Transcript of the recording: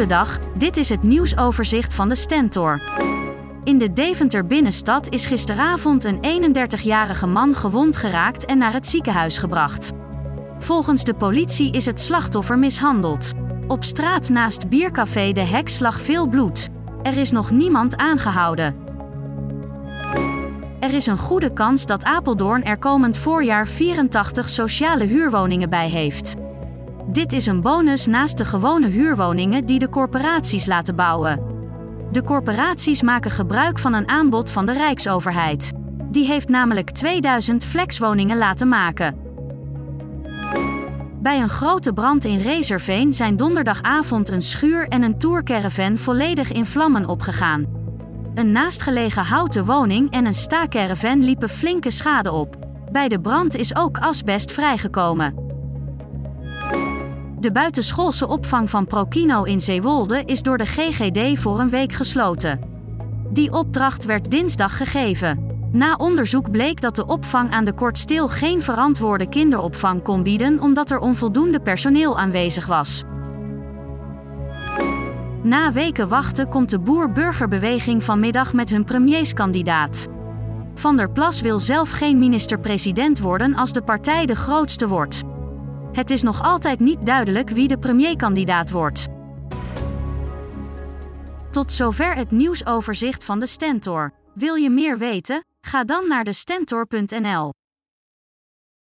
Goedendag, dit is het nieuwsoverzicht van de Stentor. In de Deventer binnenstad is gisteravond een 31-jarige man gewond geraakt en naar het ziekenhuis gebracht. Volgens de politie is het slachtoffer mishandeld. Op straat naast biercafé De Heks lag veel bloed. Er is nog niemand aangehouden. Er is een goede kans dat Apeldoorn er komend voorjaar 84 sociale huurwoningen bij heeft. Dit is een bonus naast de gewone huurwoningen die de corporaties laten bouwen. De corporaties maken gebruik van een aanbod van de Rijksoverheid. Die heeft namelijk 2000 flexwoningen laten maken. Bij een grote brand in Reserveen zijn donderdagavond een schuur en een tourcaravan volledig in vlammen opgegaan. Een naastgelegen houten woning en een staakerven liepen flinke schade op. Bij de brand is ook asbest vrijgekomen. De buitenschoolse opvang van Prokino in Zeewolde is door de GGD voor een week gesloten. Die opdracht werd dinsdag gegeven. Na onderzoek bleek dat de opvang aan de Kortstil geen verantwoorde kinderopvang kon bieden omdat er onvoldoende personeel aanwezig was. Na weken wachten komt de boer-burgerbeweging vanmiddag met hun premierskandidaat. Van der Plas wil zelf geen minister-president worden als de partij de grootste wordt. Het is nog altijd niet duidelijk wie de premierkandidaat wordt. Tot zover het nieuwsoverzicht van de Stentor. Wil je meer weten? Ga dan naar de stentor.nl.